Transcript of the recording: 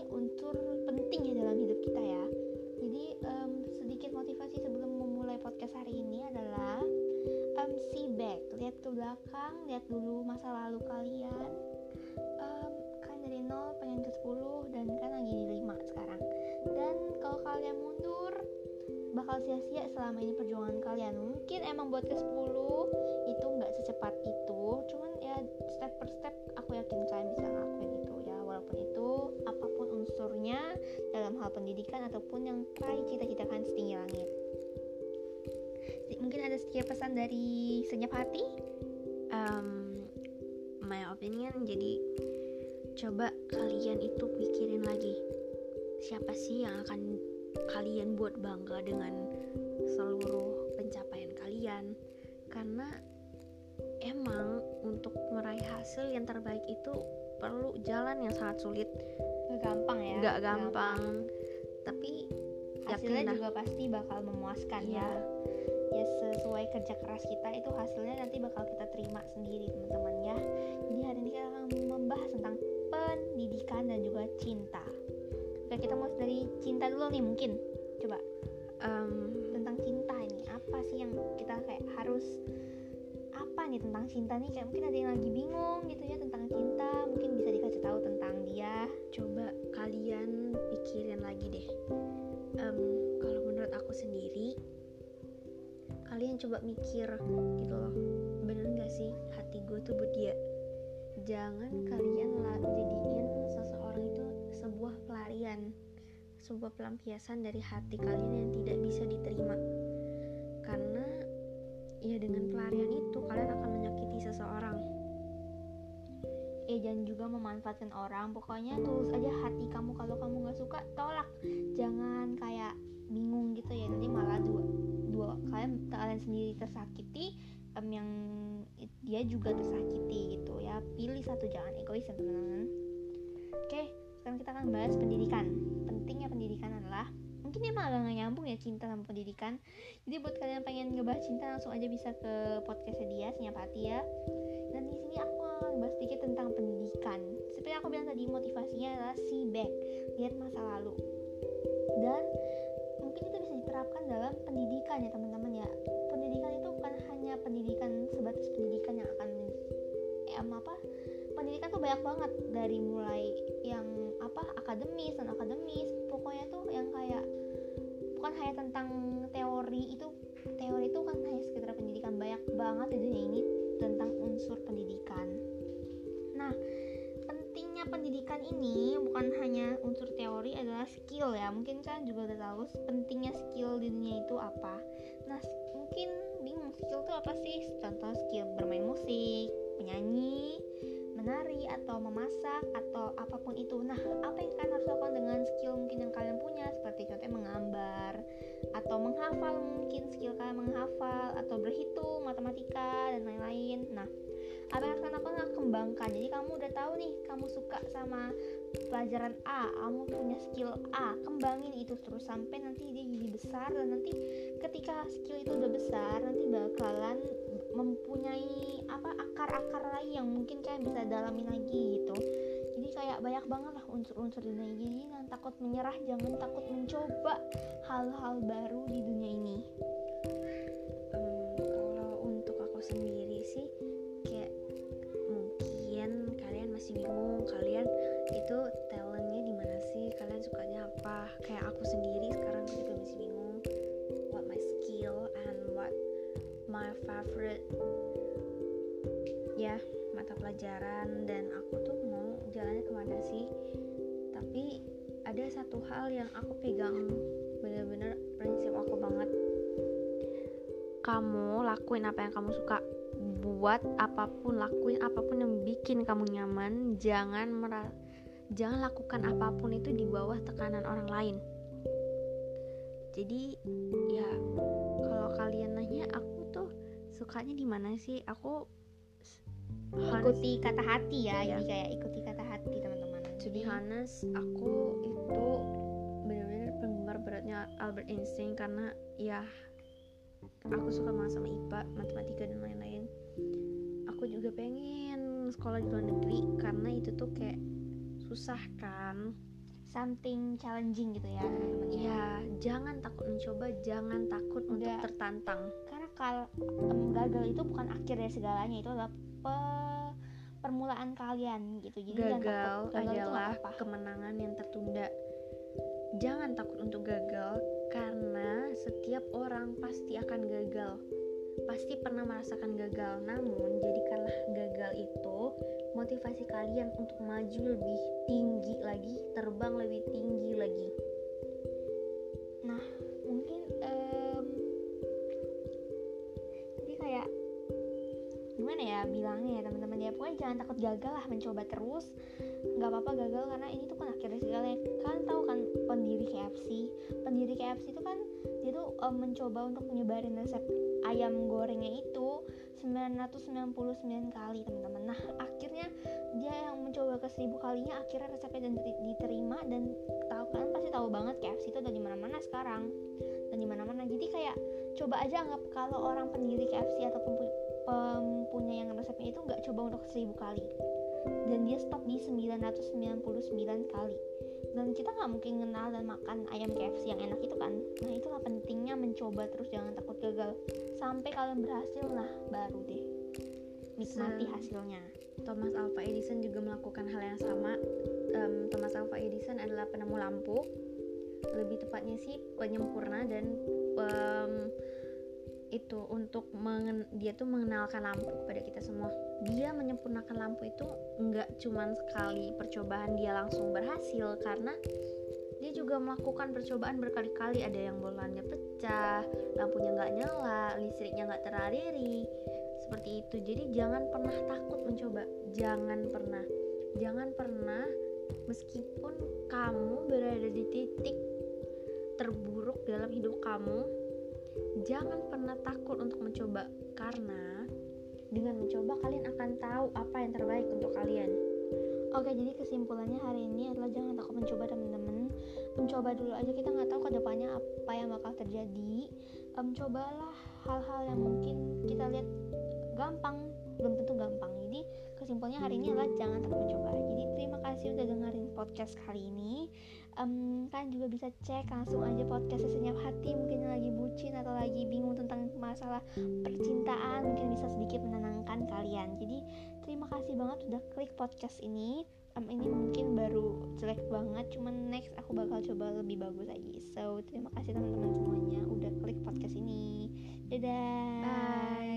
Ini unsur penting ya dalam hidup kita ya. Jadi em, sedikit motivasi sebelum memulai podcast hari ini adalah em, see back, lihat ke belakang, lihat dulu masa lalu kalian. Em, kan dari 0 pengen ke 10 dan kan lagi di 5 sekarang. Dan kalau kalian mundur bakal sia-sia selama ini perjuangan kalian. Mungkin emang buat ke 10 itu nggak secepat itu, cuman ya step per step aku yakin kalian bisa ngelakuin itu ya walaupun itu apa pun unsurnya dalam hal pendidikan ataupun yang kalian cita-citakan setinggi langit. Mungkin ada sedikit pesan dari senyap hati. um, my opinion jadi coba kalian itu pikirin lagi siapa sih yang akan kalian buat bangga dengan seluruh pencapaian kalian karena emang untuk meraih hasil yang terbaik itu perlu jalan yang sangat sulit gampang ya. nggak gampang tapi Hasilnya yakin dah. juga pasti bakal memuaskan Iya. ya. Ya sesuai kerja keras kita itu hasilnya nanti bakal kita terima sendiri teman-teman ya. Jadi hari ini kita akan membahas tentang pendidikan dan juga cinta. Oke kita mulai dari cinta dulu nih mungkin. Coba Em, tentang cinta ini apa sih yang kita kayak harus apa nih tentang cinta nih kayak mungkin ada yang lagi bingung gitu ya tentang cinta mungkin bisa dikasih tahu tentang dia. Coba kalian pikirin lagi deh. Em, kalau menurut aku sendiri kalian coba mikir gitu loh. Bener gak sih? Hati gue tuh buat dia jangan kalian lah jadiin seseorang itu sebuah pelarian sebuah pelampiasan dari hati kalian yang tidak bisa diterima. Karena ya dengan pelarian itu kalian akan eh jangan juga memanfaatkan orang. Pokoknya tulus aja hati kamu kalau kamu nggak suka tolak. Jangan kayak bingung gitu ya. Nanti malah dua dua kalian kalian sendiri tersakiti em, yang dia juga tersakiti gitu ya. Pilih satu jangan egois ya teman-teman. Oke sekarang kita akan bahas pendidikan. Pentingnya pendidikan adalah mungkin emang agak nggak nyambung ya cinta sama pendidikan jadi buat kalian yang pengen ngebahas cinta langsung aja bisa ke podcastnya dia senyap hati ya dan di sini aku akan bahas sedikit tentang pendidikan. Seperti aku bilang tadi, motivasinya adalah see back, lihat masa lalu. Dan mungkin itu bisa diterapkan dalam pendidikan ya teman-teman ya. Pendidikan itu bukan hanya pendidikan sebatas pendidikan yang akan eh, apa? Pendidikan tuh banyak banget dari mulai yang apa akademis dan akademis. Tentang teori itu teori itu kan hanya sekitar pendidikan banyak banget di dunia ini tentang unsur pendidikan. Nah, pentingnya pendidikan ini bukan hanya unsur teori adalah skill ya. Mungkin kan juga udah tahu pentingnya skill di dunia itu apa. Nah, mungkin bingung skill itu apa sih? Contoh skill bermain musik, menyanyi, menari atau memasak atau apa pun itu. Nah, apa yang kalian harus lakukan dengan skill mungkin yang kalian punya seperti contohnya menggambar atau menghafal mungkin skill kalian menghafal atau berhitung matematika dan lain-lain. Nah, apa yang harus kalian lakukan kembangkan. Jadi kamu udah tahu nih kamu suka sama pelajaran A, kamu punya skill A, kembangin itu terus sampai nanti dia jadi besar dan nanti ketika skill itu udah besar nanti bakalan mempunyai apa akar-akar lain yang mungkin kalian bisa dalamin lagi gitu. Jadi kayak banyak banget lah unsur-unsur di dunia ini. Jangan takut menyerah jangan takut mencoba hal-hal baru di dunia ini. Em, kalau untuk aku sendiri sih satu hal yang aku pegang. Bener-bener prinsip aku banget. Kamu lakuin apa yang kamu suka. Buat apa pun lakuin apa pun yang bikin kamu nyaman. Jangan merasa jangan lakukan apa pun itu di bawah tekanan orang lain. Jadi ya kalau kalian nanya aku tuh sukanya di mana sih? Aku ikuti kata hati ya. Iya. jadi kayak ikuti kata hati to be honest aku itu benar-benar penggemar beratnya Albert Einstein karena ya aku suka banget sama IPA matematika dan lain-lain. Aku juga pengen sekolah di luar negeri karena itu tuh kayak susah kan. Something challenging gitu ya ya jangan takut mencoba jangan takut untuk Udah. tertantang. Karena kalau em, gagal itu bukan akhir dari segalanya itu adalah pe- permulaan kalian gitu jadi gagal takut. gagal adalah apa-apa. kemenangan yang tertunda jangan takut untuk gagal karena setiap orang pasti akan gagal pasti pernah merasakan gagal namun jadikanlah gagal itu motivasi kalian untuk maju lebih tinggi lagi terbang lebih tinggi lagi ya bilangnya ya teman-teman. Ya pokoknya jangan takut gagal lah mencoba terus. Nggak apa-apa gagal karena ini tuh kan akhirnya segalanya kalian tahu kan pendiri KFC pendiri KFC itu kan dia tuh em, mencoba untuk menyebarin resep ayam gorengnya itu 999 kali teman-teman. Nah akhirnya dia yang mencoba ke seribu kalinya akhirnya resepnya dan diter- diterima dan tahu kan pasti tahu banget KFC itu ada di mana-mana sekarang. Dan di mana-mana. Jadi kayak coba aja anggap kalau orang pendiri KFC ataupun pu- pempunya yang resepnya itu nggak coba untuk seribu kali. Dan dia stop di 999 kali. Dan kita nggak mungkin kenal dan makan ayam KFC yang enak itu kan. Nah itulah pentingnya mencoba terus jangan takut gagal. Sampai kalian berhasil nah baru deh. Nikmati Se- hasilnya. Thomas Alva Edison juga melakukan hal yang sama. Em, Thomas Alva Edison adalah penemu lampu. Lebih tepatnya sih penyempurna dan em, itu untuk mengen- dia tuh mengenalkan lampu kepada kita semua. Dia menyempurnakan lampu itu nggak cuman sekali percobaan dia langsung berhasil karena dia juga melakukan percobaan berkali-kali. Ada yang bolannya pecah lampunya nggak nyala listriknya nggak teraliri seperti itu. Jadi jangan pernah takut mencoba. Jangan pernah. Jangan pernah meskipun kamu berada di titik terburuk dalam hidup kamu jangan pernah takut untuk mencoba karena dengan mencoba kalian akan tahu apa yang terbaik untuk kalian Oke, jadi kesimpulannya hari ini adalah jangan takut mencoba teman-teman. Mencoba dulu aja kita nggak tahu ke depannya apa yang bakal terjadi. Em, cobalah hal-hal yang mungkin kita lihat gampang, belum tentu gampang. Jadi kesimpulannya hari ini adalah jangan takut mencoba. Jadi terima kasih udah dengerin podcast kali ini um, kalian juga bisa cek langsung aja podcast senyap hati. Mungkin lagi bucin atau lagi bingung tentang masalah percintaan mungkin bisa sedikit menenangkan kalian. Jadi terima kasih banget sudah klik podcast ini. Um, ini mungkin baru jelek banget cuman next aku bakal coba lebih bagus lagi. So terima kasih teman-teman semuanya udah klik podcast ini. Dadah. Bye.